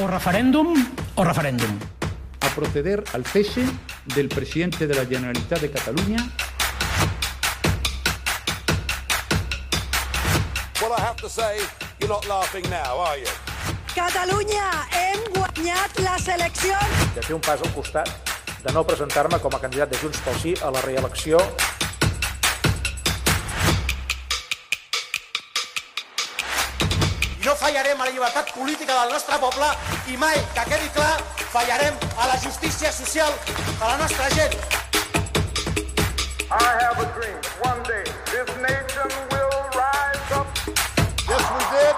O referèndum o referèndum. A proceder al cese del presidente de la Generalitat de Catalunya Well, I have to say, you're not laughing now, are you? Catalunya, hem guanyat les eleccions! de fer un pas al costat, de no presentar-me com a candidat de Junts pel Sí a la reelecció. Fallarem a la llibertat política del nostre poble i mai, que quedi clar, fallarem a la justícia social de la nostra gent. I have a dream. One day, this nation will rise up. Yes, we did.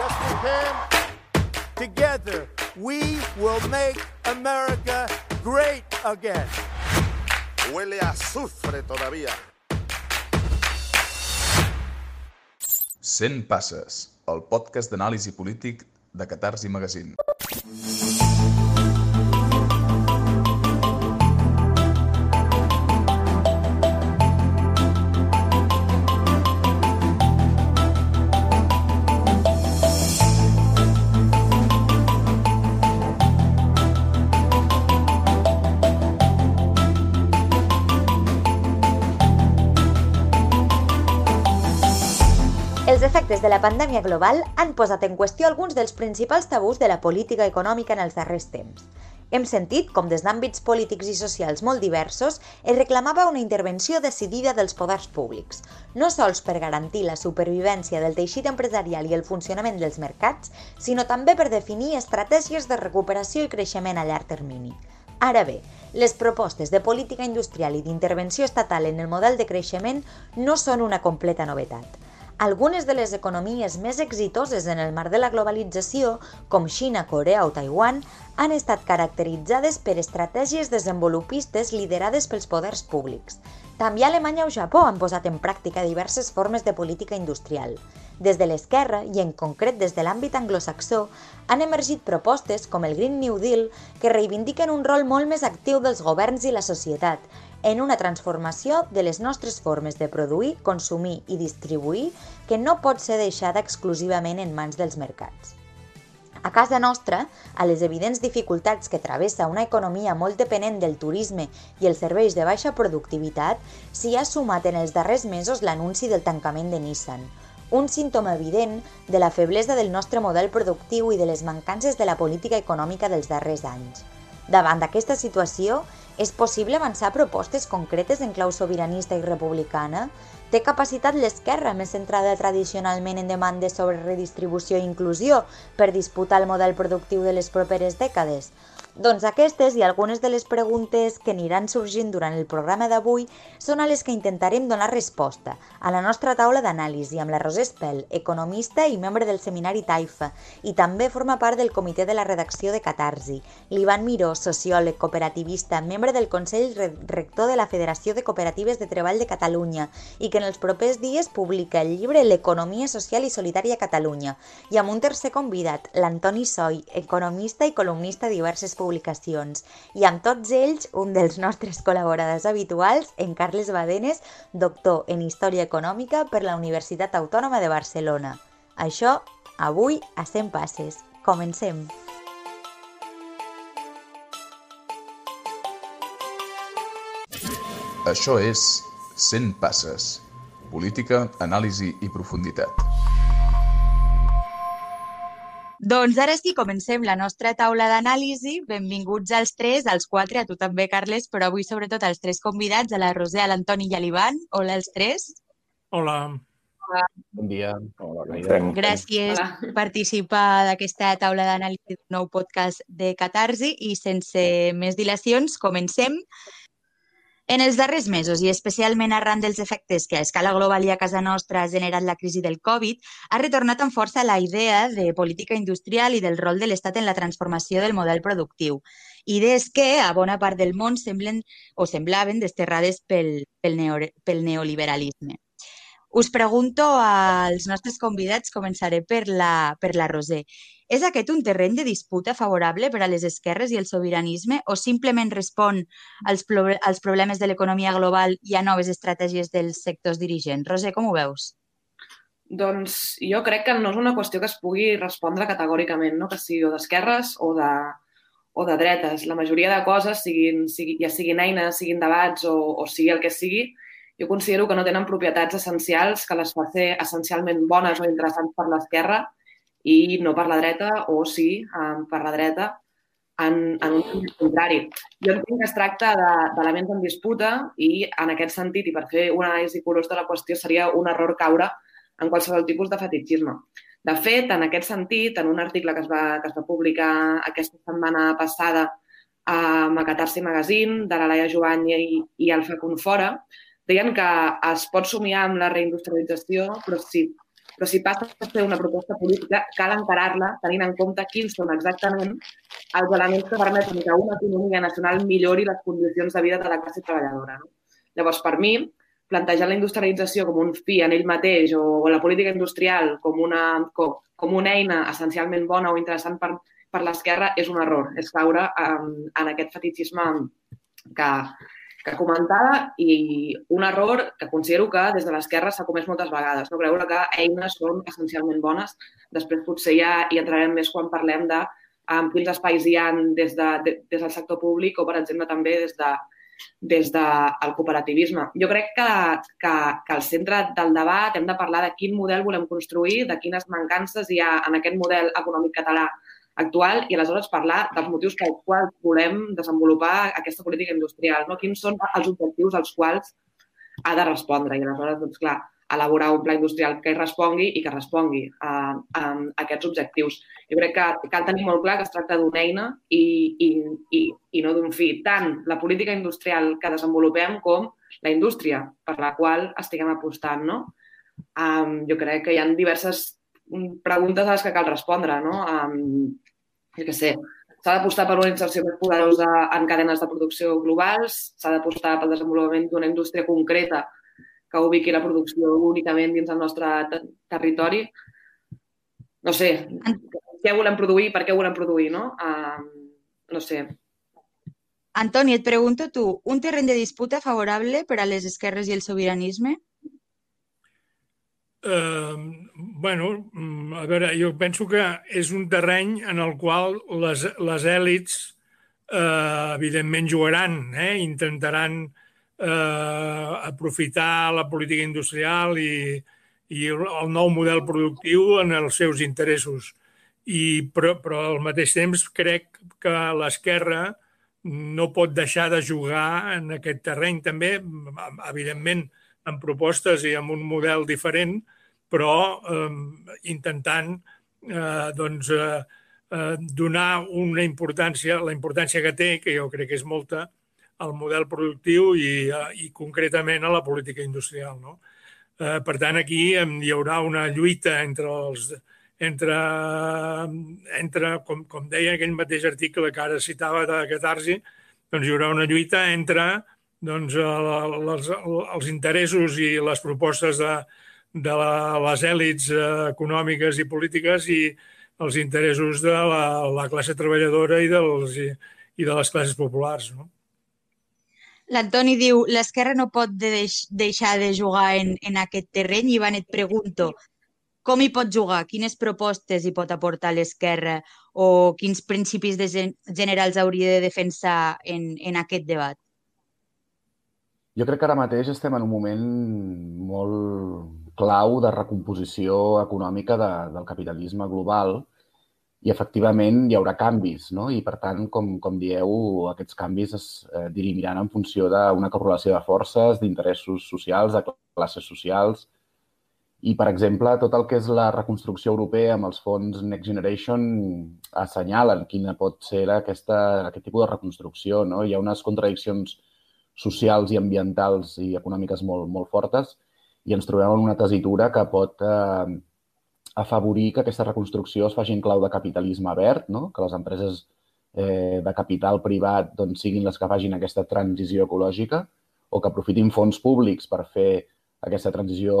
Yes, we can. Together, we will make America great again. Huele a azufre todavía. 100 passes, el podcast d'anàlisi polític de Catarsi Magazine. Efectes de la pandèmia global han posat en qüestió alguns dels principals tabús de la política econòmica en els darrers temps. Hem sentit com des d'àmbits polítics i socials molt diversos es reclamava una intervenció decidida dels poders públics, no sols per garantir la supervivència del teixit empresarial i el funcionament dels mercats, sinó també per definir estratègies de recuperació i creixement a llarg termini. Ara bé, les propostes de política industrial i d'intervenció estatal en el model de creixement no són una completa novetat. Algunes de les economies més exitoses en el marc de la globalització, com Xina, Corea o Taiwan, han estat caracteritzades per estratègies desenvolupistes liderades pels poders públics. També Alemanya o Japó han posat en pràctica diverses formes de política industrial. Des de l'esquerra, i en concret des de l'àmbit anglosaxó, han emergit propostes com el Green New Deal que reivindiquen un rol molt més actiu dels governs i la societat en una transformació de les nostres formes de produir, consumir i distribuir que no pot ser deixada exclusivament en mans dels mercats. A casa nostra, a les evidents dificultats que travessa una economia molt dependent del turisme i els serveis de baixa productivitat, s'hi ha sumat en els darrers mesos l'anunci del tancament de Nissan, un símptoma evident de la feblesa del nostre model productiu i de les mancances de la política econòmica dels darrers anys. Davant d'aquesta situació, és possible avançar propostes concretes en clau sobiranista i republicana? Té capacitat l'esquerra més centrada tradicionalment en demandes sobre redistribució i inclusió per disputar el model productiu de les properes dècades? Doncs aquestes i algunes de les preguntes que aniran sorgint durant el programa d'avui són a les que intentarem donar resposta a la nostra taula d'anàlisi amb la Roser Espel, economista i membre del seminari Taifa, i també forma part del comitè de la redacció de Catarsi, l'Ivan Miró, sociòleg, cooperativista, membre del Consell Rector de la Federació de Cooperatives de Treball de Catalunya i que en els propers dies publica el llibre L'economia social i solidària a Catalunya, i amb un tercer convidat, l'Antoni Soy, economista i columnista diverses publicacions. I amb tots ells, un dels nostres col·laboradors habituals, en Carles Badenes, doctor en Història Econòmica per la Universitat Autònoma de Barcelona. Això, avui, a 100 passes. Comencem! Això és 100 passes. Política, anàlisi i profunditat. Doncs ara sí, comencem la nostra taula d'anàlisi. Benvinguts als tres, als quatre, a tu també, Carles, però avui sobretot als tres convidats, a la Roser, a l'Antoni i a l'Ivan. Hola als tres. Hola. Bon dia. Hola? Gràcies per participar d'aquesta taula d'anàlisi d'un nou podcast de Catarsi i sense més dilacions, comencem. En els darrers mesos, i especialment arran dels efectes que a escala global i a casa nostra ha generat la crisi del Covid, ha retornat amb força la idea de política industrial i del rol de l'Estat en la transformació del model productiu. Idees que, a bona part del món, semblen o semblaven desterrades pel, pel, neo, pel neoliberalisme. Us pregunto als nostres convidats, començaré per la, per la Roser. És aquest un terreny de disputa favorable per a les esquerres i el sobiranisme o simplement respon als, als problemes de l'economia global i a noves estratègies dels sectors dirigents? Roser, com ho veus? Doncs jo crec que no és una qüestió que es pugui respondre categòricament, no? que sigui o d'esquerres o, de, o de dretes. La majoria de coses, siguin, sigui, ja siguin eines, siguin debats o, o sigui el que sigui, jo considero que no tenen propietats essencials que les fa ser essencialment bones o interessants per l'esquerra i no per la dreta, o sí, um, per la dreta, en, en un sentit contrari. Jo entenc que es tracta d'elements de, en disputa i en aquest sentit, i per fer una anàlisi curós de la qüestió, seria un error caure en qualsevol tipus de fetichisme. De fet, en aquest sentit, en un article que es va, que es va publicar aquesta setmana passada a Macatarsi Magazine, de la Laia Jovany i, i el Facun Fora, deien que es pot somiar amb la reindustrialització, però si, però si passa a ser una proposta política, cal encarar-la tenint en compte quins són exactament els elements que permeten que una economia nacional millori les condicions de vida de la classe treballadora. No? Llavors, per mi, plantejar la industrialització com un fi en ell mateix o, o la política industrial com una, com, com una eina essencialment bona o interessant per, per l'esquerra és un error. És caure en, en aquest fetichisme que, que comentava i un error que considero que des de l'esquerra s'ha comès moltes vegades. No creure que eines són essencialment bones. Després potser ja hi entrarem més quan parlem de um, quins espais hi ha des, de, de, des del sector públic o, per exemple, també des de, des del cooperativisme. Jo crec que, que, que al centre del debat hem de parlar de quin model volem construir, de quines mancances hi ha en aquest model econòmic català actual i aleshores parlar dels motius pels quals volem desenvolupar aquesta política industrial, no? quins són els objectius als quals ha de respondre. I aleshores, doncs clar, elaborar un pla industrial que hi respongui i que respongui a, a, aquests objectius. Jo crec que cal tenir molt clar que es tracta d'una eina i, i, i, i no d'un fi. Tant la política industrial que desenvolupem com la indústria per la qual estiguem apostant. No? Um, jo crec que hi ha diverses preguntes a les que cal respondre. No? Um, jo què sé, s'ha d'apostar per una inserció més poderosa en cadenes de producció globals, s'ha d'apostar pel desenvolupament d'una indústria concreta que ubiqui la producció únicament dins del nostre territori. No sé, què volem produir, per què volem produir, no? Uh, no sé. Antoni, et pregunto tu, un terreny de disputa favorable per a les esquerres i el sobiranisme? Uh, bueno, mm, a veure, jo penso que és un terreny en el qual les, les èlits uh, evidentment jugaran, eh? intentaran eh, aprofitar la política industrial i, i el nou model productiu en els seus interessos. I, però, però al mateix temps crec que l'esquerra no pot deixar de jugar en aquest terreny també, evidentment amb propostes i amb un model diferent, però eh, intentant eh, doncs, eh, eh, donar una importància, la importància que té, que jo crec que és molta, al model productiu i, eh, i concretament a la política industrial. No? Eh, per tant, aquí hi haurà una lluita entre els, entre, entre com, com deia aquell mateix article que ara citava de Catarsi, doncs hi haurà una lluita entre doncs, les, els interessos i les propostes de, de la, les èlits eh, econòmiques i polítiques i els interessos de la, la classe treballadora i, dels, i, i de les classes populars. No? L'Antoni diu l'esquerra no pot deix deixar de jugar en, en aquest terreny i Ivan et pregunto com hi pot jugar? Quines propostes hi pot aportar l'esquerra o quins principis de gen generals hauria de defensar en, en aquest debat? Jo crec que ara mateix estem en un moment molt clau de recomposició econòmica de, del capitalisme global i efectivament hi haurà canvis, no? I per tant, com, com dieu, aquests canvis es eh, dirimiran en funció d'una correlació de forces, d'interessos socials, de classes socials. I, per exemple, tot el que és la reconstrucció europea amb els fons Next Generation assenyalen quina pot ser aquesta, aquest tipus de reconstrucció. No? Hi ha unes contradiccions socials i ambientals i econòmiques molt, molt fortes i ens trobem en una tesitura que pot eh, afavorir que aquesta reconstrucció es faci en clau de capitalisme verd, no? que les empreses eh, de capital privat doncs, siguin les que facin aquesta transició ecològica o que aprofitin fons públics per fer aquesta transició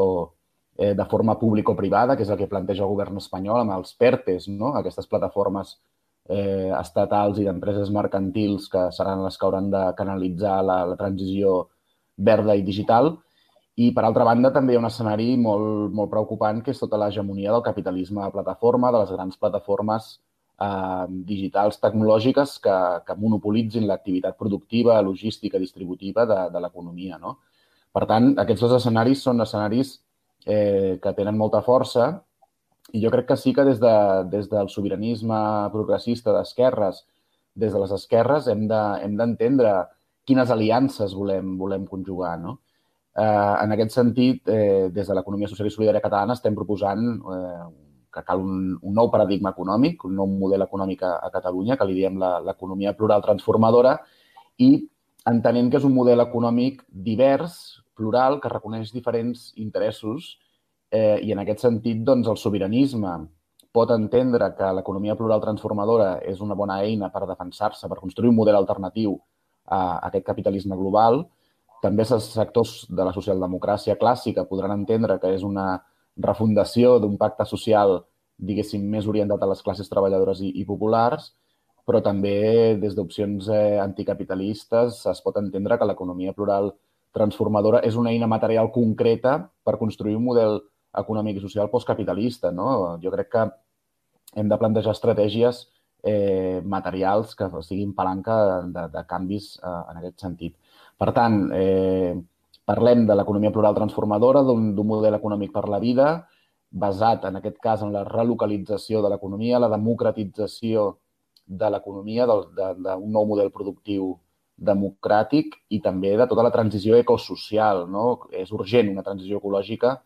eh, de forma público-privada, que és el que planteja el govern espanyol amb els PERTES, no? aquestes plataformes eh, estatals i d'empreses mercantils que seran les que hauran de canalitzar la, la transició verda i digital I, per altra banda, també hi ha un escenari molt, molt preocupant, que és tota l'hegemonia del capitalisme de plataforma, de les grans plataformes eh, digitals tecnològiques que, que monopolitzin l'activitat productiva, logística, distributiva de, de l'economia. No? Per tant, aquests dos escenaris són escenaris eh, que tenen molta força i jo crec que sí que des, de, des del sobiranisme progressista d'esquerres, des de les esquerres, hem d'entendre de, quines aliances volem, volem conjugar. No? Eh, en aquest sentit, eh, des de l'economia social i solidària catalana estem proposant eh, que cal un, un nou paradigma econòmic, un nou model econòmic a, a Catalunya, que li diem l'economia plural transformadora, i entenent que és un model econòmic divers, plural, que reconeix diferents interessos eh, i en aquest sentit doncs, el sobiranisme pot entendre que l'economia plural transformadora és una bona eina per defensar-se, per construir un model alternatiu a aquest capitalisme global. També els sectors de la socialdemocràcia clàssica podran entendre que és una refundació d'un pacte social, diguéssim, més orientat a les classes treballadores i, i populars, però també des d'opcions eh, anticapitalistes es pot entendre que l'economia plural transformadora és una eina material concreta per construir un model econòmic i social postcapitalista. No? Jo crec que hem de plantejar estratègies eh, materials que siguin palanca de, de canvis eh, en aquest sentit. Per tant, eh, Parlem de l'economia plural transformadora, d'un model econòmic per la vida, basat, en aquest cas, en la relocalització de l'economia, la democratització de l'economia, d'un nou model productiu democràtic i també de tota la transició ecosocial. No? És urgent una transició ecològica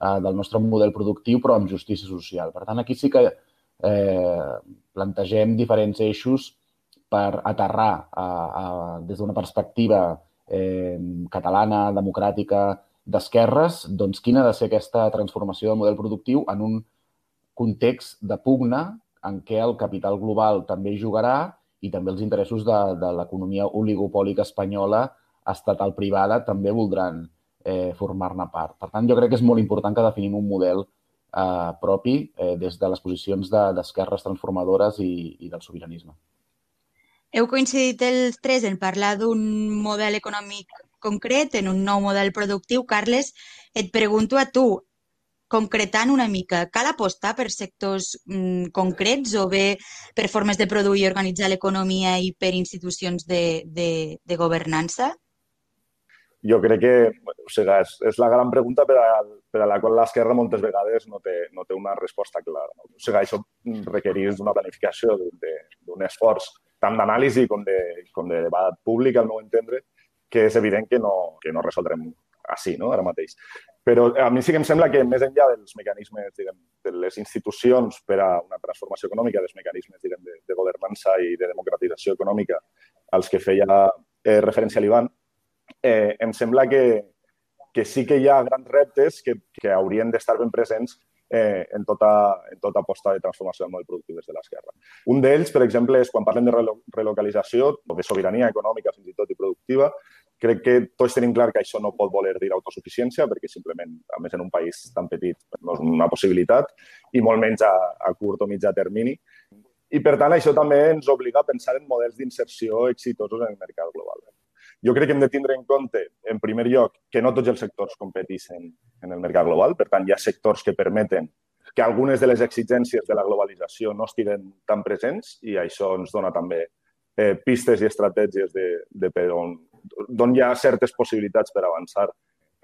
del nostre model productiu, però amb justícia social. Per tant, aquí sí que eh, plantegem diferents eixos per aterrar a, a, des d'una perspectiva eh, catalana, democràtica, d'esquerres, doncs quina ha de ser aquesta transformació del model productiu en un context de pugna en què el capital global també jugarà i també els interessos de, de l'economia oligopòlica espanyola estatal privada també voldran eh, formar-ne part. Per tant, jo crec que és molt important que definim un model eh, propi eh, des de les posicions d'esquerres de, transformadores i, i del sobiranisme. Heu coincidit els tres en parlar d'un model econòmic concret, en un nou model productiu. Carles, et pregunto a tu, concretant una mica, cal apostar per sectors mm, concrets o bé per formes de produir i organitzar l'economia i per institucions de, de, de governança? Jo crec que o sigui, és, és la gran pregunta per a, per a la qual l'esquerra moltes vegades no té, no té una resposta clara. No? O sigui, això requereix una planificació d'un esforç tant d'anàlisi com, de, com de debat públic, al meu entendre, que és evident que no, que no resoldrem així, no?, ara mateix. Però a mi sí que em sembla que més enllà dels mecanismes, diguem, de les institucions per a una transformació econòmica, dels mecanismes, diguem, de, de governança i de democratització econòmica als que feia eh, referència l'Ivan, eh, em sembla que, que sí que hi ha grans reptes que, que haurien d'estar ben presents eh, en, tota, en tota aposta de transformació del model productiu des de l'esquerra. Un d'ells, per exemple, és quan parlem de relocalització o de sobirania econòmica fins i tot i productiva, crec que tots tenim clar que això no pot voler dir autosuficiència, perquè simplement, a més, en un país tan petit no és una possibilitat, i molt menys a, a curt o mitjà termini. I, per tant, això també ens obliga a pensar en models d'inserció exitosos en el mercat global. Jo crec que hem de tindre en compte, en primer lloc, que no tots els sectors competeixen en el mercat global. Per tant, hi ha sectors que permeten que algunes de les exigències de la globalització no estiguen tan presents i això ens dona també eh, pistes i estratègies de, de per on, d'on hi ha certes possibilitats per avançar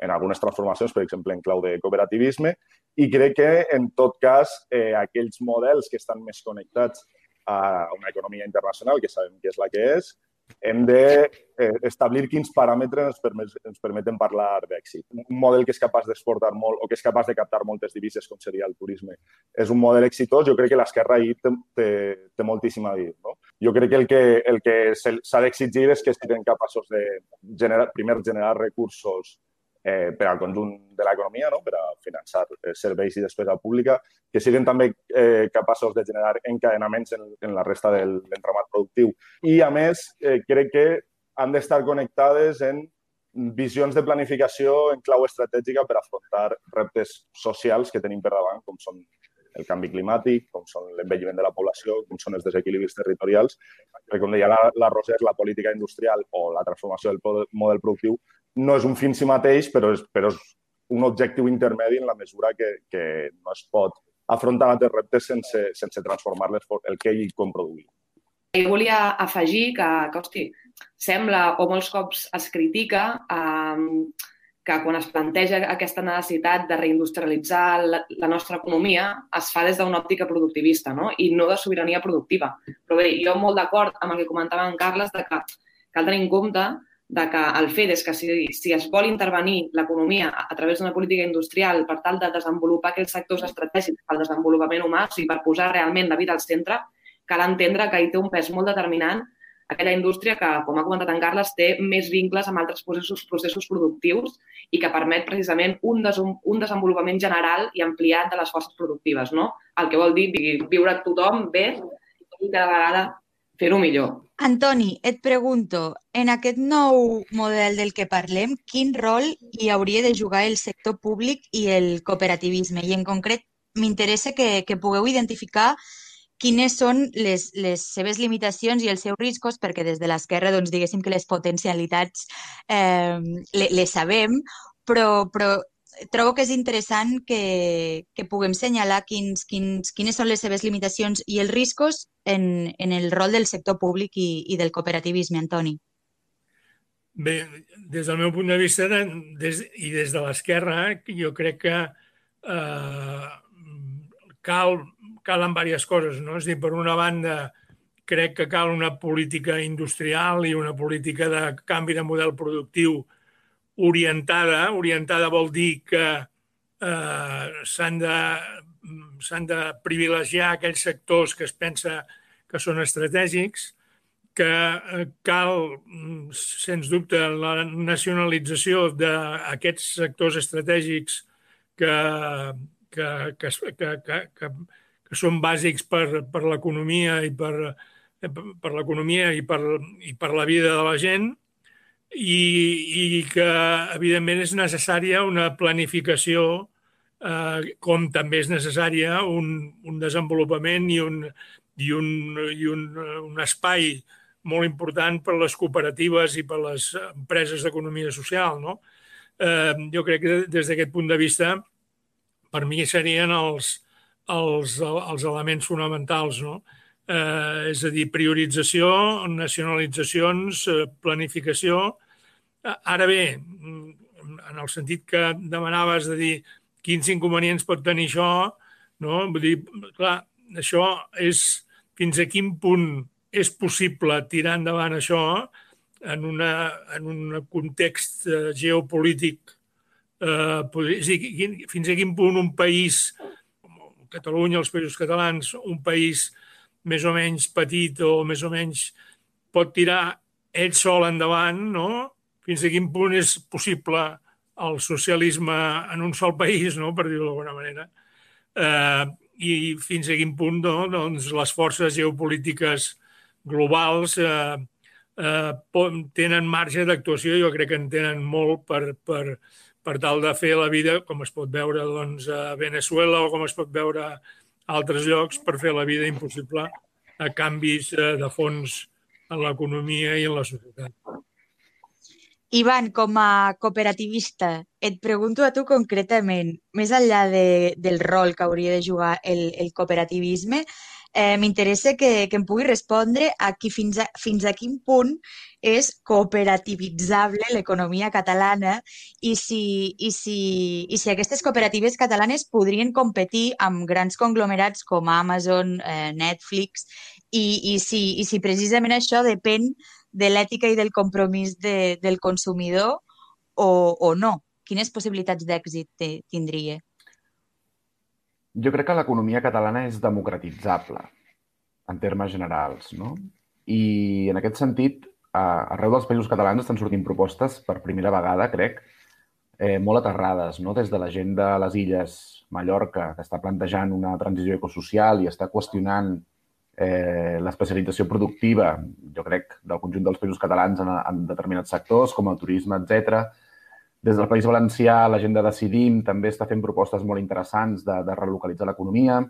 en algunes transformacions, per exemple, en clau de cooperativisme, i crec que, en tot cas, eh, aquells models que estan més connectats a una economia internacional, que sabem que és la que és, hem d'establir de, eh, quins paràmetres ens, permet, ens permeten parlar d'èxit. Un model que és capaç d'exportar molt o que és capaç de captar moltes divises, com seria el turisme, és un model exitós. Jo crec que l'esquerra ahir té, té, té moltíssim a dir. No? Jo crec que el que, el que s'ha d'exigir és que siguin capaços de generar, primer generar recursos eh, per al conjunt de l'economia, no? per a finançar eh, serveis i despesa pública, que siguin també eh, capaços de generar encadenaments en, en la resta de l'entramat productiu. I, a més, eh, crec que han d'estar connectades en visions de planificació en clau estratègica per afrontar reptes socials que tenim per davant, com són el canvi climàtic, com són l'envelliment de la població, com són els desequilibris territorials, perquè com deia la, la Roser, la política industrial o la transformació del model productiu no és un fin en si mateix, però és, però és un objectiu intermedi en la mesura que, que no es pot afrontar aquests reptes sense, sense transformar-les el que i com produir. Jo volia afegir que, que hosti, sembla o molts cops es critica eh, que quan es planteja aquesta necessitat de reindustrialitzar la, la nostra economia es fa des d'una òptica productivista no? i no de sobirania productiva. Però bé, jo molt d'acord amb el que comentava en Carles de que cal tenir en compte de que el fet és que si, si es vol intervenir l'economia a, a través d'una política industrial per tal de desenvolupar aquells sectors estratègics pel desenvolupament humà, o sigui, per posar realment la vida al centre, cal entendre que hi té un pes molt determinant aquella indústria que, com ha comentat en Carles, té més vincles amb altres processos, processos productius i que permet precisament un, des, un desenvolupament general i ampliat de les forces productives, no? El que vol dir viure tothom bé i cada vegada fer-ho millor. Antoni, et pregunto, en aquest nou model del que parlem, quin rol hi hauria de jugar el sector públic i el cooperativisme? I en concret, m'interessa que, que pugueu identificar quines són les, les seves limitacions i els seus riscos, perquè des de l'esquerra, doncs, diguéssim que les potencialitats eh, les, les sabem, però, però trobo que és interessant que, que puguem senyalar quins, quins, quines són les seves limitacions i els riscos en, en el rol del sector públic i, i del cooperativisme, Antoni. Bé, des del meu punt de vista des, i des de l'esquerra, jo crec que eh, cal calen diverses coses. No? És dir, per una banda, crec que cal una política industrial i una política de canvi de model productiu orientada. Orientada vol dir que eh, s'han de, s'han de privilegiar aquells sectors que es pensa que són estratègics, que eh, cal, sens dubte, la nacionalització d'aquests sectors estratègics que, que, que, que, que, que que són bàsics per, per l'economia i per, per l'economia i, per, i per la vida de la gent i, i que, evidentment, és necessària una planificació eh, com també és necessària un, un desenvolupament i un, i, un, i un, un espai molt important per les cooperatives i per les empreses d'economia social. No? Eh, jo crec que des d'aquest punt de vista, per mi serien els, els, els elements fonamentals, no? Eh, és a dir, priorització, nacionalitzacions, eh, planificació. Ara bé, en el sentit que demanaves de dir quins inconvenients pot tenir això, no? Vull dir, clar, això és fins a quin punt és possible tirar endavant això en, una, en un context eh, geopolític. Eh, és a dir, fins a quin punt un país Catalunya, els països catalans, un país més o menys petit o més o menys pot tirar ell sol endavant, no? Fins a quin punt és possible el socialisme en un sol país, no? per dir-ho d'alguna manera. Eh, I fins a quin punt no? doncs, les forces geopolítiques globals eh, eh, tenen marge d'actuació, jo crec que en tenen molt per, per, per tal de fer la vida, com es pot veure doncs, a Venezuela o com es pot veure a altres llocs, per fer la vida impossible a canvis eh, de fons en l'economia i en la societat. Ivan, com a cooperativista, et pregunto a tu concretament, més enllà de, del rol que hauria de jugar el, el cooperativisme, eh, m'interessa que, que em pugui respondre a qui fins a, fins a quin punt és cooperativitzable l'economia catalana i si, i, si, i si aquestes cooperatives catalanes podrien competir amb grans conglomerats com Amazon, eh, Netflix, i, i, si, i si precisament això depèn de l'ètica i del compromís de, del consumidor o, o no. Quines possibilitats d'èxit tindria? Jo crec que l'economia catalana és democratitzable, en termes generals, no? I en aquest sentit, arreu dels països catalans estan sortint propostes per primera vegada, crec, eh, molt aterrades, no? des de la gent de les Illes Mallorca, que està plantejant una transició ecosocial i està qüestionant eh, l'especialització productiva, jo crec, del conjunt dels països catalans en, en determinats sectors, com el turisme, etc des del País Valencià, la gent de Decidim també està fent propostes molt interessants de, de relocalitzar l'economia.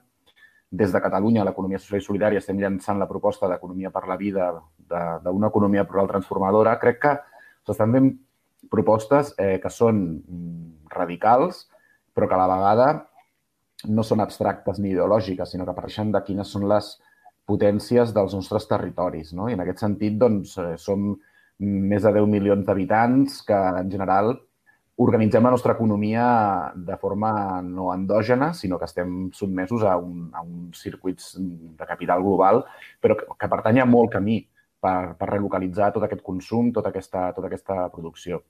des de Catalunya, l'economia social i solidària, estem llançant la proposta d'economia per la vida, d'una economia plural transformadora, crec que s'estan fent propostes eh, que són mm, radicals, però que a la vegada no són abstractes ni ideològiques, sinó que parteixen de quines són les potències dels nostres territoris. No? I en aquest sentit, doncs, eh, som més de 10 milions d'habitants que, en general, organitzem la nostra economia de forma no endògena, sinó que estem sotmesos a, un, a uns circuits de capital global, però que, que pertany a molt camí per, per relocalitzar tot aquest consum, tota aquesta, tota aquesta producció.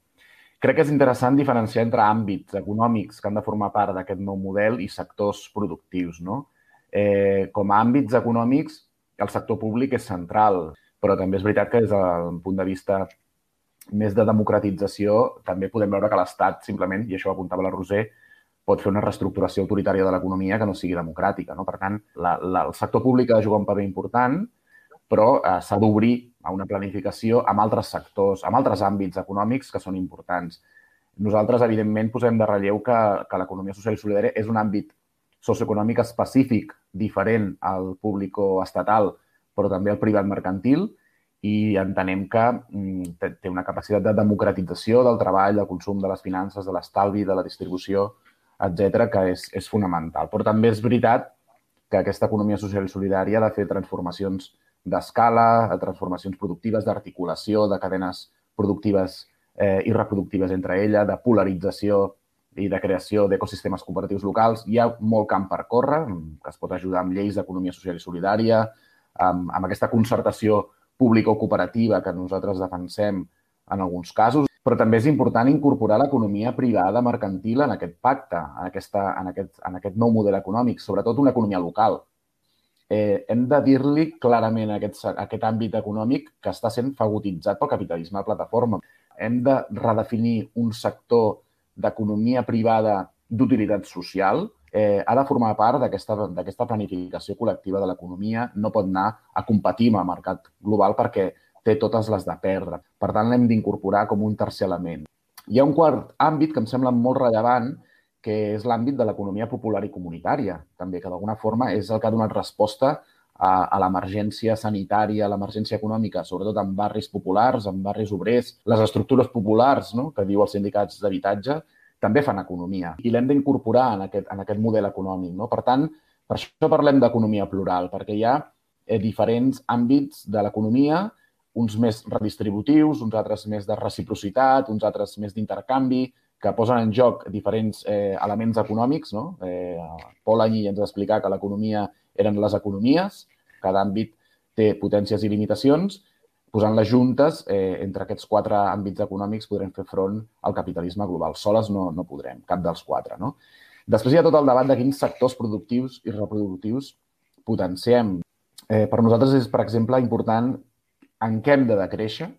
Crec que és interessant diferenciar entre àmbits econòmics que han de formar part d'aquest nou model i sectors productius. No? Eh, com a àmbits econòmics, el sector públic és central, però també és veritat que des del punt de vista més de democratització, també podem veure que l'Estat simplement, i això ho apuntava la Roser, pot fer una reestructuració autoritària de l'economia que no sigui democràtica. No? Per tant, la, la, el sector públic ha de jugar un paper important, però eh, s'ha d'obrir a una planificació amb altres sectors, amb altres àmbits econòmics que són importants. Nosaltres, evidentment, posem de relleu que, que l'economia social i solidària és un àmbit socioeconòmic específic, diferent al públic estatal, però també al privat mercantil, i entenem que mm, té una capacitat de democratització del treball, del consum, de les finances, de l'estalvi, de la distribució, etc que és, és fonamental. Però també és veritat que aquesta economia social i solidària ha de fer transformacions d'escala, transformacions productives, d'articulació, de cadenes productives eh, i reproductives entre ella, de polarització i de creació d'ecosistemes cooperatius locals. Hi ha molt camp per córrer, que es pot ajudar amb lleis d'economia social i solidària, amb, amb aquesta concertació pública o cooperativa que nosaltres defensem en alguns casos, però també és important incorporar l'economia privada mercantil en aquest pacte, en, aquesta, en, aquest, en aquest nou model econòmic, sobretot una economia local. Eh, hem de dir-li clarament a aquest, a aquest àmbit econòmic que està sent fagotitzat pel capitalisme de plataforma. Hem de redefinir un sector d'economia privada d'utilitat social eh, ha de formar part d'aquesta planificació col·lectiva de l'economia, no pot anar a competir amb el mercat global perquè té totes les de perdre. Per tant, l'hem d'incorporar com un tercer element. Hi ha un quart àmbit que em sembla molt rellevant, que és l'àmbit de l'economia popular i comunitària, també, que d'alguna forma és el que ha donat resposta a, a l'emergència sanitària, a l'emergència econòmica, sobretot en barris populars, en barris obrers, les estructures populars, no?, que diu els sindicats d'habitatge, també fan economia i l'hem d'incorporar en, aquest, en aquest model econòmic. No? Per tant, per això parlem d'economia plural, perquè hi ha eh, diferents àmbits de l'economia, uns més redistributius, uns altres més de reciprocitat, uns altres més d'intercanvi, que posen en joc diferents eh, elements econòmics. No? Eh, Pol Anyi ens va explicar que l'economia eren les economies, cada àmbit té potències i limitacions, posant-les juntes, eh, entre aquests quatre àmbits econòmics podrem fer front al capitalisme global. Soles no, no podrem, cap dels quatre. No? Després hi ha tot el debat de quins sectors productius i reproductius potenciem. Eh, per nosaltres és, per exemple, important en què hem de decréixer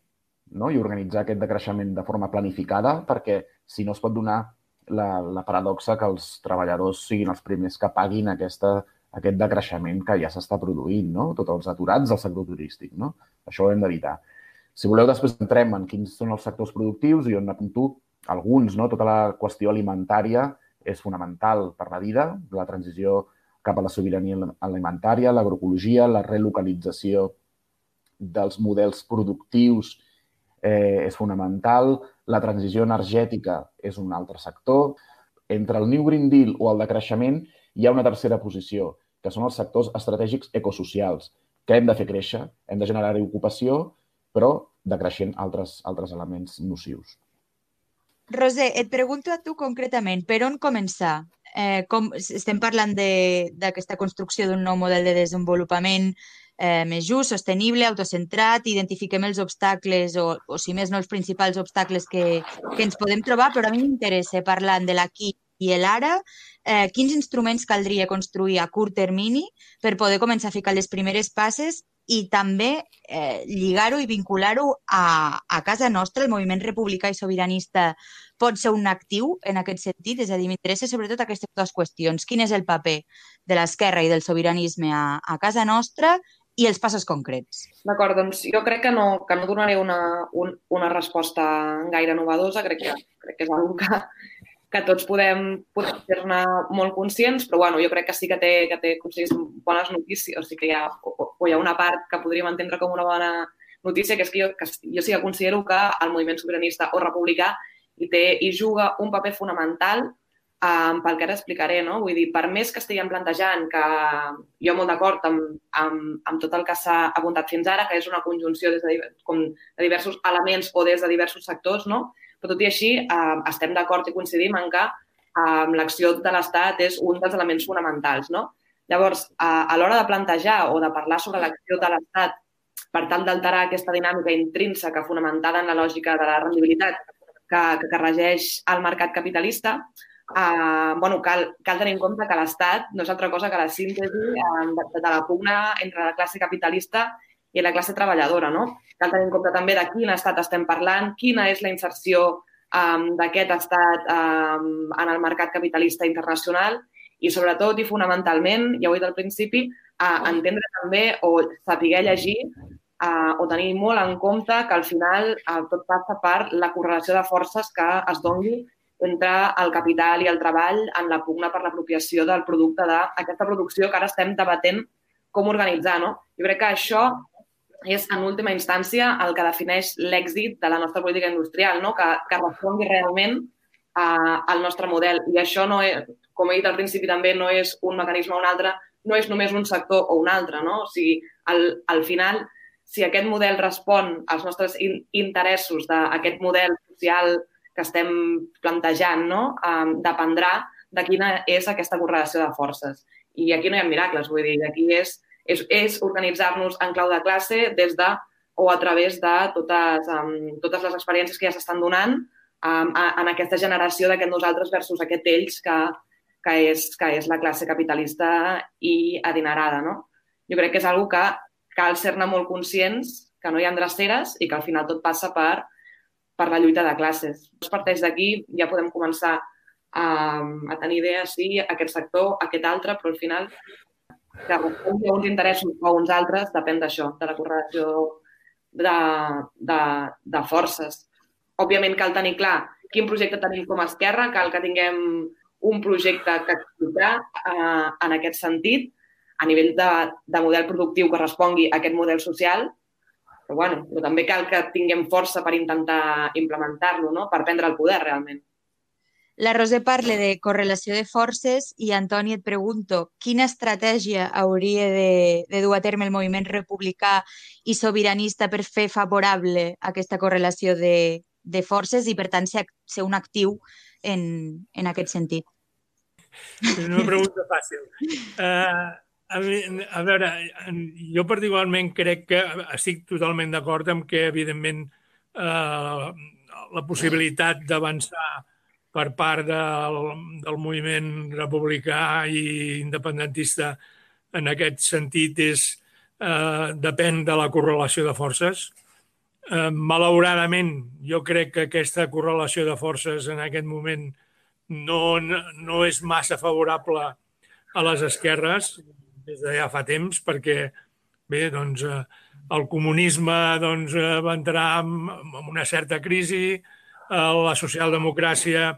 no? i organitzar aquest decreixement de forma planificada perquè si no es pot donar la, la paradoxa que els treballadors siguin els primers que paguin aquesta aquest decreixement que ja s'està produint, no? Tots els aturats del sector turístic, no? Això ho hem d'evitar. Si voleu, després entrem en quins són els sectors productius i on apunto alguns, no? Tota la qüestió alimentària és fonamental per la vida, la transició cap a la sobirania alimentària, l'agroecologia, la relocalització dels models productius eh, és fonamental, la transició energètica és un altre sector. Entre el New Green Deal o el decreixement hi ha una tercera posició, que són els sectors estratègics ecosocials, que hem de fer créixer, hem de generar ocupació, però decreixent altres, altres elements nocius. Roser, et pregunto a tu concretament, per on començar? Eh, com, estem parlant d'aquesta construcció d'un nou model de desenvolupament eh, més just, sostenible, autocentrat, identifiquem els obstacles o, o si més no els principals obstacles que, que ens podem trobar, però a mi m'interessa parlant de l'aquí i l'ara, eh, quins instruments caldria construir a curt termini per poder començar a ficar les primeres passes i també eh, lligar-ho i vincular-ho a, a casa nostra. El moviment republicà i sobiranista pot ser un actiu en aquest sentit? És a dir, m'interessa sobretot aquestes dues qüestions. Quin és el paper de l'esquerra i del sobiranisme a, a casa nostra i els passos concrets. D'acord, doncs jo crec que no, que no donaré una, un, una resposta gaire novedosa, crec que, crec que és una que, que tots podem, podem ser-ne molt conscients, però bueno, jo crec que sí que té, que té si bones notícies, o sigui que hi ha, o, o hi ha una part que podríem entendre com una bona notícia, que és que jo, que jo sí que considero que el moviment sobiranista o republicà hi, té, hi juga un paper fonamental um, pel que ara explicaré, no? Vull dir, per més que estiguem plantejant que jo molt d'acord amb, amb, amb tot el que s'ha apuntat fins ara, que és una conjunció des de, com de diversos elements o des de diversos sectors, no? Però tot i així, eh, estem d'acord i coincidim en que eh, l'acció de l'Estat és un dels elements fonamentals. No? Llavors, a, a l'hora de plantejar o de parlar sobre l'acció de l'Estat per tal d'alterar aquesta dinàmica intrínseca fonamentada en la lògica de la rendibilitat que, que, que regeix el mercat capitalista, eh, bueno, cal, cal tenir en compte que l'Estat no és altra cosa que la síntesi eh, de, de la pugna entre la classe capitalista i la classe treballadora. No? Cal tenir en compte també de quin estat estem parlant, quina és la inserció um, d'aquest estat um, en el mercat capitalista internacional i sobretot i fonamentalment, ja ho he dit al principi, uh, entendre també o saber llegir uh, o tenir molt en compte que al final uh, tot passa per la correlació de forces que es doni entre el capital i el treball en la pugna per l'apropiació del producte d'aquesta producció que ara estem debatent com organitzar. No? Jo crec que això és, en última instància, el que defineix l'èxit de la nostra política industrial, no? que, que respongui realment uh, al nostre model. I això, no és, com he dit al principi també, no és un mecanisme o un altre, no és només un sector o un altre. No? O sigui, al, al final, si aquest model respon als nostres in interessos d'aquest model social que estem plantejant, no? um, dependrà de quina és aquesta correlació de forces. I aquí no hi ha miracles, vull dir, aquí és és, és organitzar-nos en clau de classe des de o a través de totes, um, totes les experiències que ja s'estan donant um, a, en aquesta generació d'aquest nosaltres versus aquest ells que, que, és, que és la classe capitalista i adinerada. No? Jo crec que és una que cal ser-ne molt conscients, que no hi ha dreceres i que al final tot passa per, per la lluita de classes. Es parteix d'aquí, ja podem començar a, a tenir idees, sí, aquest sector, aquest altre, però al final que respongui a uns interessos o uns altres depèn d'això, de la correlació de, de, de forces. Òbviament cal tenir clar quin projecte tenim com a esquerra, cal que tinguem un projecte que explicar eh, en aquest sentit, a nivell de, de model productiu que respongui a aquest model social, però, bueno, però també cal que tinguem força per intentar implementar-lo, no? per prendre el poder realment. La Roser parla de correlació de forces i Antoni et pregunto quina estratègia hauria de, de dur a terme el moviment republicà i sobiranista per fer favorable aquesta correlació de, de forces i, per tant, ser, ser un actiu en, en aquest sentit. És una pregunta fàcil. Uh, a, mi, a veure, jo particularment crec que estic totalment d'acord amb que, evidentment, uh, la possibilitat d'avançar per part del, del moviment republicà i independentista en aquest sentit és, eh, depèn de la correlació de forces. Eh, malauradament, jo crec que aquesta correlació de forces en aquest moment no, no és massa favorable a les esquerres des de ja fa temps, perquè bé, doncs, eh, el comunisme doncs, eh, va entrar en, en una certa crisi, eh, la socialdemocràcia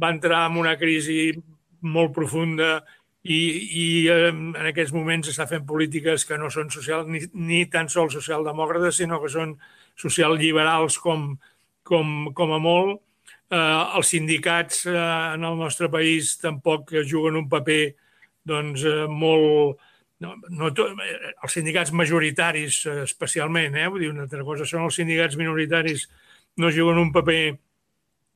va entrar en una crisi molt profunda i, i en aquests moments està fent polítiques que no són social, ni, ni tan sols socialdemòcrates, sinó que són socialliberals com, com, com a molt. Eh, els sindicats eh, en el nostre país tampoc juguen un paper doncs, eh, molt... No, no tot, els sindicats majoritaris especialment, eh? Vull dir, una altra cosa són els sindicats minoritaris, no juguen un paper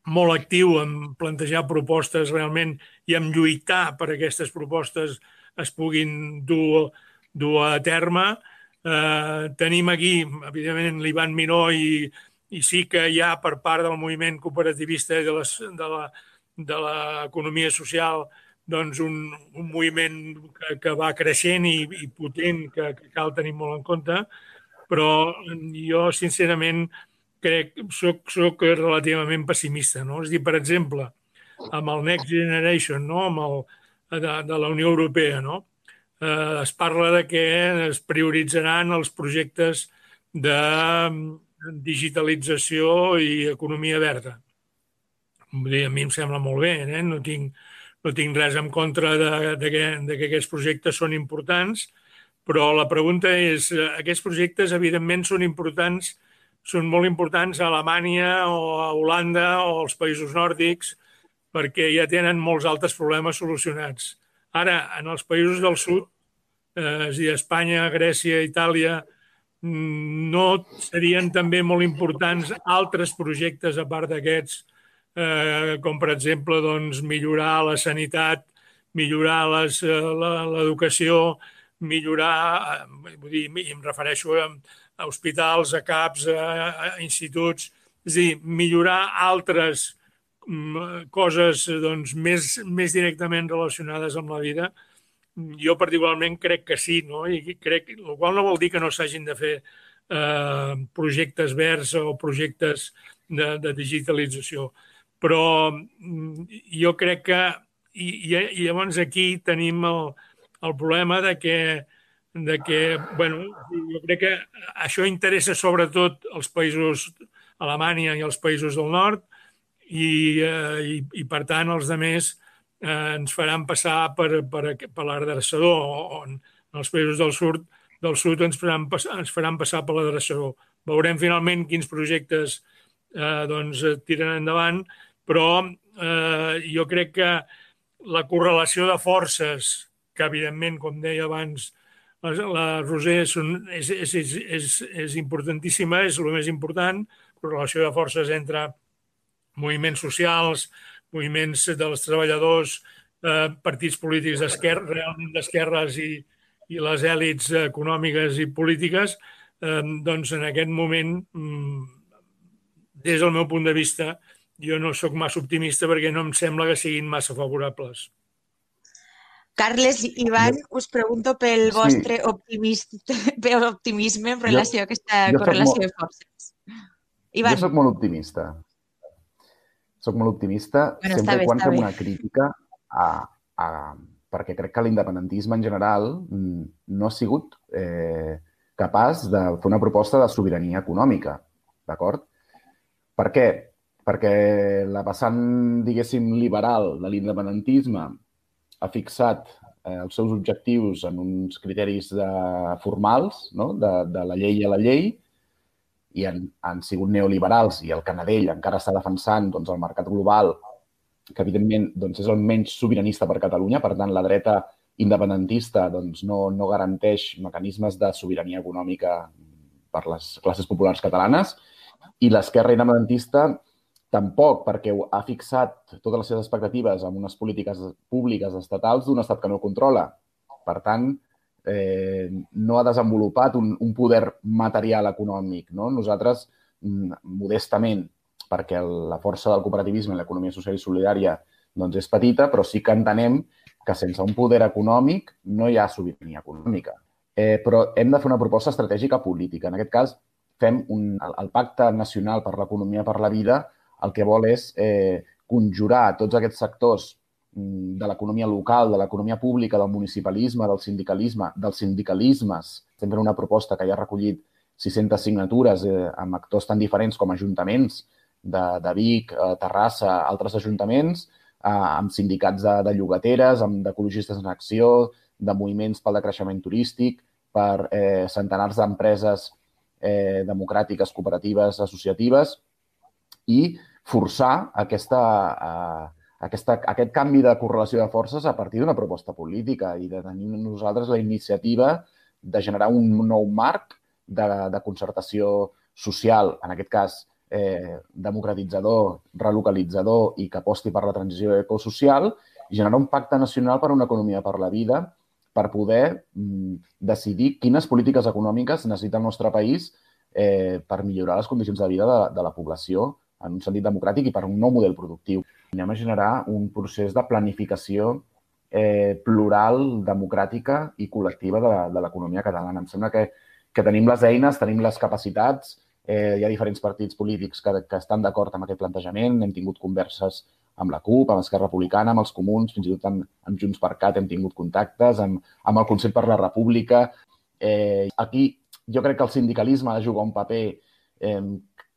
molt actiu en plantejar propostes realment i en lluitar per aquestes propostes es puguin dur, dur a terme. Eh, tenim aquí, evidentment, l'Ivan Miró i, i sí que hi ha per part del moviment cooperativista de, les, de la de l'economia social doncs un, un moviment que, que va creixent i, i potent que, que cal tenir molt en compte, però jo, sincerament, crec, soc, soc relativament pessimista. No? És dir, per exemple, amb el Next Generation, no? amb el, de, de la Unió Europea, no? eh, es parla de que es prioritzaran els projectes de digitalització i economia verda. Vull dir, a mi em sembla molt bé, eh? no, tinc, no tinc res en contra de, de, que, de que aquests projectes són importants, però la pregunta és, eh, aquests projectes evidentment són importants, són molt importants a Alemanya o a Holanda o als països nòrdics perquè ja tenen molts altres problemes solucionats. Ara, en els països del sud, eh, és a dir, Espanya, Grècia, Itàlia, mm, no serien també molt importants altres projectes a part d'aquests, eh, com per exemple doncs, millorar la sanitat, millorar l'educació, millorar, eh, vull dir, em refereixo a, a hospitals, a CAPs, a, a instituts, és a dir, millorar altres mm, coses doncs, més, més directament relacionades amb la vida, jo particularment crec que sí, no? I crec, el qual no vol dir que no s'hagin de fer eh, projectes verds o projectes de, de digitalització. Però mm, jo crec que i, i llavors aquí tenim el, el problema de que, de que bueno, jo crec que això interessa sobretot als països Alemanya i als països del nord i, eh, i, i per tant els altres eh, ens faran passar per, per, per l'adreçador on els països del sud, del sud ens faran, ens faran passar per l'adreçador. Veurem finalment quins projectes eh, doncs, tiren endavant, però eh, jo crec que la correlació de forces que evidentment, com deia abans, la Roser és, és, és, és, és importantíssima, és el més important, correlació de forces entre moviments socials, moviments dels treballadors, eh, partits polítics d'esquerra, realment d'esquerres i, i les èlits econòmiques i polítiques, eh, doncs en aquest moment, mm, des del meu punt de vista, jo no sóc massa optimista perquè no em sembla que siguin massa favorables. Carles i Ivan, us pregunto pel vostre sí. pel optimisme en relació jo, a aquesta correlació molt, de forces. Ivan. Jo sóc molt optimista. Soc molt optimista bueno, sempre bé, quan fem bé. una crítica a, a, perquè crec que l'independentisme en general mm, no ha sigut eh, capaç de fer una proposta de sobirania econòmica, d'acord? Per què? Perquè la vessant, diguéssim, liberal de l'independentisme ha fixat eh, els seus objectius en uns criteris de, formals, no? de, de la llei a la llei, i han, han sigut neoliberals i el Canadell encara està defensant doncs, el mercat global, que evidentment doncs, és el menys sobiranista per Catalunya, per tant la dreta independentista doncs, no, no garanteix mecanismes de sobirania econòmica per les classes populars catalanes i l'esquerra independentista Tampoc perquè ha fixat totes les seves expectatives en unes polítiques públiques estatals d'un estat que no controla. Per tant, eh, no ha desenvolupat un, un poder material econòmic. No? Nosaltres, mm, modestament, perquè la força del cooperativisme i l'economia social i solidària doncs és petita, però sí que entenem que sense un poder econòmic no hi ha sobirania econòmica. Eh, però hem de fer una proposta estratègica política. En aquest cas, fem un, el, el Pacte Nacional per l'Economia per la Vida el que vol és eh, conjurar tots aquests sectors mm, de l'economia local, de l'economia pública, del municipalisme, del sindicalisme, dels sindicalismes. Estem fent una proposta que ja ha recollit 600 signatures eh, amb actors tan diferents com ajuntaments de, de Vic, eh, Terrassa, altres ajuntaments, eh, amb sindicats de, de llogateres, amb d'ecologistes en acció, de moviments pel decreixement turístic, per eh, centenars d'empreses eh, democràtiques, cooperatives, associatives, i forçar aquesta, uh, aquesta, aquest canvi de correlació de forces a partir d'una proposta política i de tenir nosaltres la iniciativa de generar un nou marc de, de concertació social, en aquest cas eh, democratitzador, relocalitzador i que aposti per la transició ecosocial i generar un pacte nacional per a una economia per la vida per poder mm, decidir quines polítiques econòmiques necessita el nostre país eh, per millorar les condicions de vida de, de la població en un sentit democràtic i per un nou model productiu. Anem a generar un procés de planificació eh, plural, democràtica i col·lectiva de, l'economia catalana. Em sembla que, que tenim les eines, tenim les capacitats, eh, hi ha diferents partits polítics que, que estan d'acord amb aquest plantejament, hem tingut converses amb la CUP, amb Esquerra Republicana, amb els comuns, fins i tot amb, amb Junts per Cat hem tingut contactes, amb, amb el Consell per la República. Eh, aquí jo crec que el sindicalisme ha de jugar un paper eh,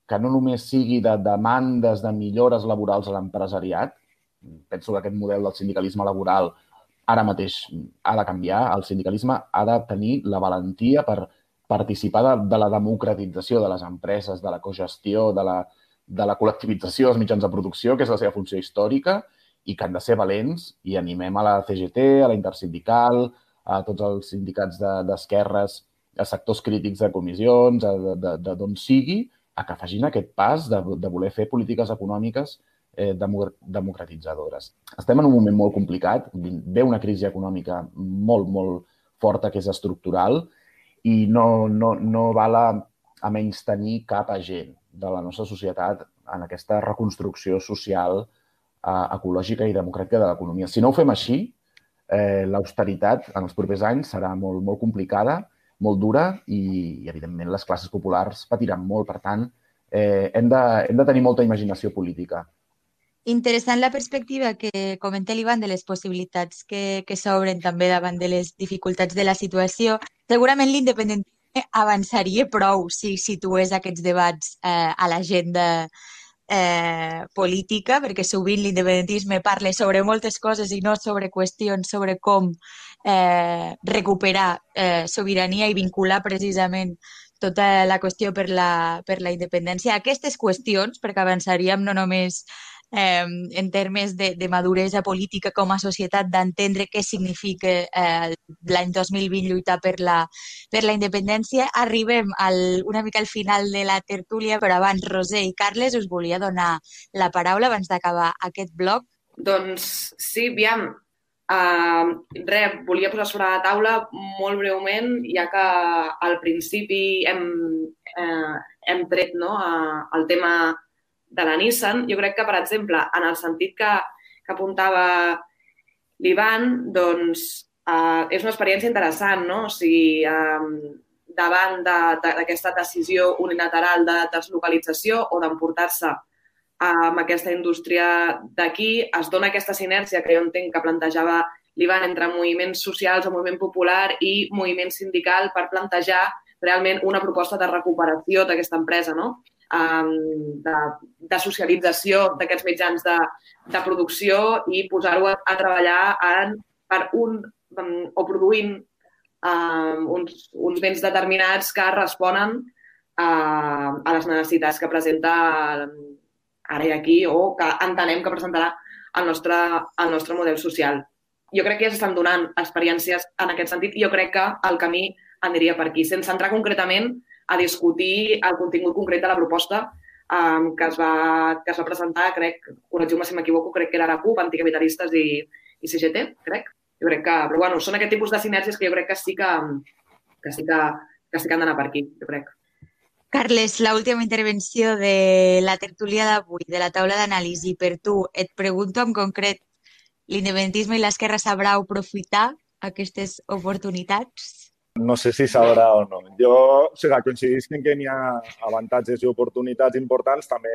que no només sigui de demandes de millores laborals a l'empresariat, penso que aquest model del sindicalisme laboral ara mateix ha de canviar, el sindicalisme ha de tenir la valentia per participar de, de la democratització de les empreses, de la cogestió, de la, de la col·lectivització dels mitjans de producció, que és la seva funció històrica, i que han de ser valents i animem a la CGT, a la Intersindical, a tots els sindicats d'esquerres, de, a sectors crítics de comissions, de, de, d'on sigui, a que facin aquest pas de, de voler fer polítiques econòmiques eh, democratitzadores. Estem en un moment molt complicat, ve una crisi econòmica molt, molt forta que és estructural i no, no, no val a, a menys tenir cap agent de la nostra societat en aquesta reconstrucció social, eh, ecològica i democràtica de l'economia. Si no ho fem així, eh, l'austeritat en els propers anys serà molt, molt complicada, molt dura i, i, evidentment, les classes populars patiran molt. Per tant, eh, hem, de, hem de tenir molta imaginació política. Interessant la perspectiva que comenta l'Ivan de les possibilitats que, que s'obren també davant de les dificultats de la situació. Segurament l'independentisme avançaria prou si situés aquests debats eh, a l'agenda eh, política, perquè sovint l'independentisme parla sobre moltes coses i no sobre qüestions sobre com eh, recuperar eh, sobirania i vincular precisament tota la qüestió per la, per la independència. Aquestes qüestions, perquè avançaríem no només eh, en termes de, de maduresa política com a societat, d'entendre què significa eh, l'any 2020 lluitar per la, per la independència. Arribem al, una mica al final de la tertúlia, però abans, Roser i Carles, us volia donar la paraula abans d'acabar aquest bloc. Doncs sí, aviam, Uh, res, volia posar sobre la taula molt breument, ja que al principi hem, uh, hem tret no, uh, el tema de la Nissan, jo crec que, per exemple, en el sentit que, que apuntava l'Ivan, doncs eh, és una experiència interessant, no? O sigui, eh, davant d'aquesta de, de, decisió unilateral de deslocalització o d'emportar-se amb aquesta indústria d'aquí, es dona aquesta sinergia que jo entenc que plantejava l'Ivan entre moviments socials o moviment popular i moviment sindical per plantejar realment una proposta de recuperació d'aquesta empresa, no? De, de socialització d'aquests mitjans de, de producció i posar-ho a, a treballar en, per un o produint um, uns, uns béns determinats que responen uh, a les necessitats que presenta ara i aquí o que entenem que presentarà el nostre, el nostre model social. Jo crec que ja s'estan donant experiències en aquest sentit i jo crec que el camí aniria per aquí, sense entrar concretament a discutir el contingut concret de la proposta um, que, es va, que es va presentar, crec, corregiu-me si m'equivoco, crec que era la CUP, anticapitalistes i, i CGT, crec. Jo crec que, però bueno, són aquest tipus de sinergies que jo crec que sí que, que, sí que, que sí que han d'anar per aquí, jo crec. Carles, l'última intervenció de la tertúlia d'avui, de la taula d'anàlisi, per tu, et pregunto en concret, l'independentisme i l'esquerra sabrà aprofitar aquestes oportunitats? No sé si sabrà o no. Jo, o sigui, coincidís que n'hi ha avantatges i oportunitats importants, també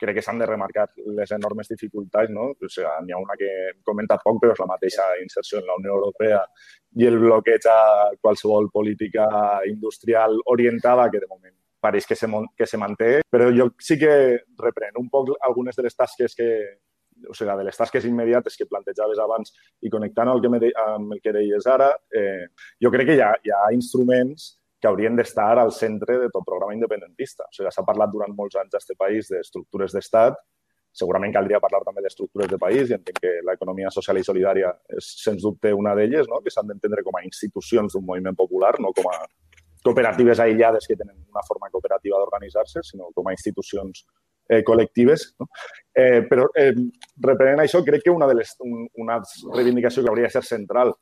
crec que s'han de remarcar les enormes dificultats, no? O sigui, n'hi ha una que hem comentat poc, però és la mateixa inserció en la Unió Europea i el bloqueig a qualsevol política industrial orientada que de moment pareix que se, que se manté, però jo sí que repren un poc algunes de les tasques que, o sigui, de les tasques immediates que plantejaves abans i connectant el que me de, amb el que deies ara, eh, jo crec que hi ha, hi ha instruments que haurien d'estar al centre de tot programa independentista. O sigui, s'ha parlat durant molts anys a país d'estructures d'estat, segurament caldria parlar també d'estructures de país i entenc que l'economia social i solidària és, sens dubte, una d'elles, no? que s'han d'entendre com a institucions d'un moviment popular, no com a cooperatives aïllades que tenen una forma cooperativa d'organitzar-se, sinó com a institucions eh, col·lectives. No? Eh, però, eh, reprenent això, crec que una, de les, un, una reivindicació que hauria de ser central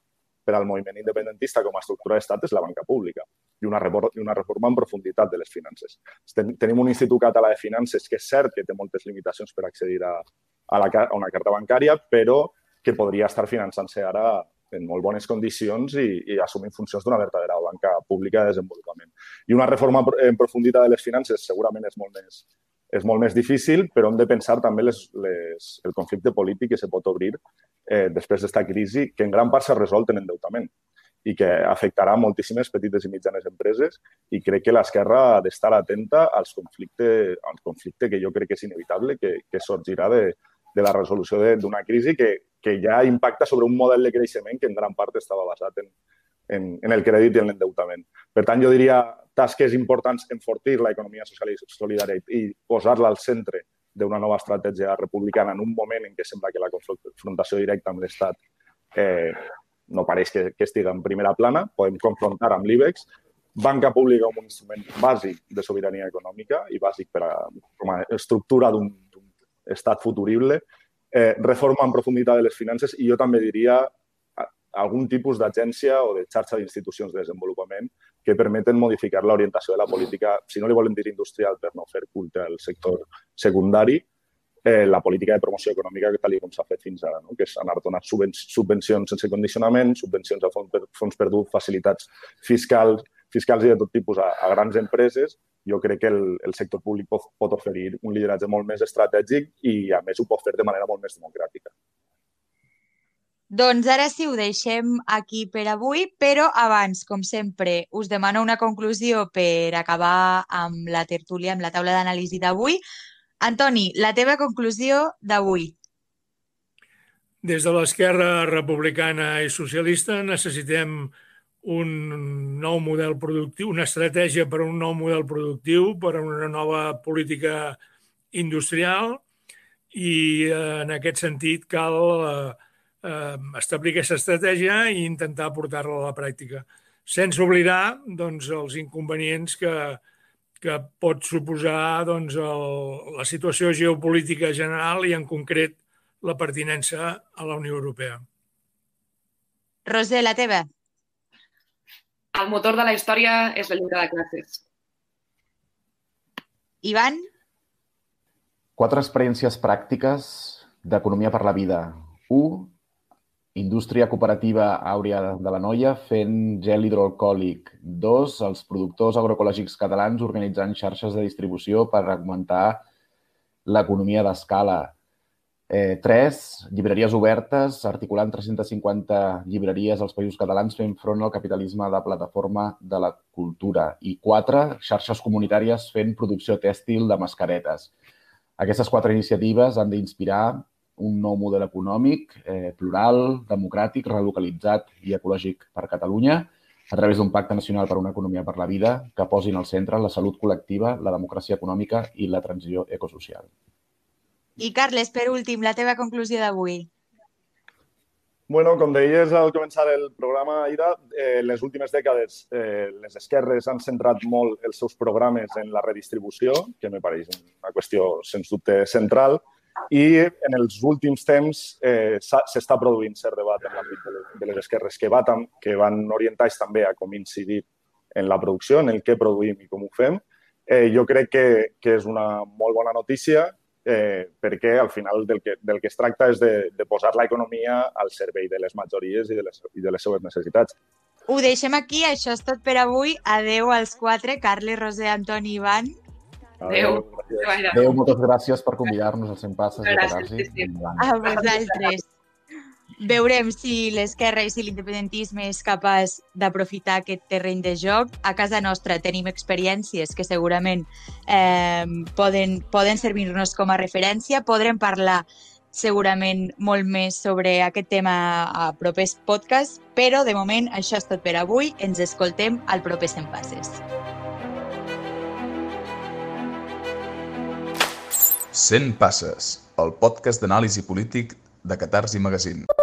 per al moviment independentista com a estructura d'estat és la banca pública i una, i una reforma en profunditat de les finances. Ten, tenim un Institut Català de Finances que és cert que té moltes limitacions per accedir a, a, la, a una carta bancària, però que podria estar finançant-se ara en molt bones condicions i, i assumint funcions d'una verdadera banca pública de desenvolupament. I una reforma en profunditat de les finances segurament és molt més, és molt més difícil, però hem de pensar també les, les, el conflicte polític que se pot obrir eh, després d'esta crisi, que en gran part s'ha resolt en endeutament. i que afectarà moltíssimes petites i mitjanes empreses i crec que l'esquerra ha d'estar atenta als conflictes, al conflicte que jo crec que és inevitable, que, que sorgirà de, de la resolució d'una crisi que, que ja impacta sobre un model de creixement que en gran part estava basat en, en, en el crèdit i en l'endeutament. Per tant, jo diria tasques importants enfortir l'economia social i solidària i posar-la al centre d'una nova estratègia republicana en un moment en què sembla que la confrontació directa amb l'Estat eh, no pareix que, que estigui en primera plana, podem confrontar amb l'IBEX, banca pública com un instrument bàsic de sobirania econòmica i bàsic per a, com a estructura d'un estat futurible, eh, reforma en profunditat de les finances i jo també diria algun tipus d'agència o de xarxa d'institucions de desenvolupament que permeten modificar l'orientació de la política, si no li volen dir industrial per no fer culte al sector secundari, eh, la política de promoció econòmica que tal com s'ha fet fins ara, no? que és anar donant subvencions sense condicionament, subvencions a fons, per, fons perdut, facilitats fiscals, fiscals i de tot tipus a, a grans empreses. Jo crec que el, el sector públic pot, pot oferir un lideratge molt més estratègic i, a més, ho pot fer de manera molt més democràtica. Doncs ara sí, ho deixem aquí per avui, però abans, com sempre, us demano una conclusió per acabar amb la tertúlia, amb la taula d'anàlisi d'avui. Antoni, la teva conclusió d'avui. Des de l'esquerra republicana i socialista necessitem un nou model productiu, una estratègia per a un nou model productiu, per a una nova política industrial i eh, en aquest sentit cal eh, eh, establir aquesta estratègia i intentar portar-la a la pràctica, sense oblidar doncs, els inconvenients que, que pot suposar doncs, el, la situació geopolítica general i en concret la pertinença a la Unió Europea. Roser, la teva. El motor de la història és la lluita de classes. Ivan? Quatre experiències pràctiques d'economia per la vida. 1 Indústria cooperativa Àurea de la Noia fent gel hidroalcohòlic. Dos, els productors agroecològics catalans organitzant xarxes de distribució per augmentar l'economia d'escala. Eh, tres, llibreries obertes, articulant 350 llibreries als països catalans fent front al capitalisme de plataforma de la cultura. I quatre, xarxes comunitàries fent producció tèxtil de mascaretes. Aquestes quatre iniciatives han d'inspirar un nou model econòmic eh, plural, democràtic, relocalitzat i ecològic per Catalunya a través d'un pacte nacional per una economia per la vida que posin al centre la salut col·lectiva, la democràcia econòmica i la transició ecosocial. I Carles, per últim, la teva conclusió d'avui. Bueno, com deies al començar el programa, Ira, eh, en les últimes dècades eh, les esquerres han centrat molt els seus programes en la redistribució, que me pareix una qüestió, sens dubte, central, i en els últims temps eh, s'està produint cert debat en l'àmbit de, les esquerres que, va tam, que van orientats també a com incidir en la producció, en el que produïm i com ho fem. Eh, jo crec que, que és una molt bona notícia eh, perquè al final del que, del que es tracta és de, de posar l'economia al servei de les majories i de les, i de les seves necessitats. Ho deixem aquí, això és tot per avui. Adeu als quatre, Carles, Roser, Antoni i Ivan. Adéu. Adéu, moltes gràcies per convidar-nos als 100 passes Gràcies, sí, sí. A vosaltres. Veurem si l'esquerra i si l'independentisme és capaç d'aprofitar aquest terreny de joc. A casa nostra tenim experiències que segurament eh, poden, poden servir-nos com a referència. Podrem parlar segurament molt més sobre aquest tema a propers podcasts, però de moment això és tot per avui. Ens escoltem al proper 100 passes. 100 passes, el podcast d'anàlisi polític de Catarsi Magazine.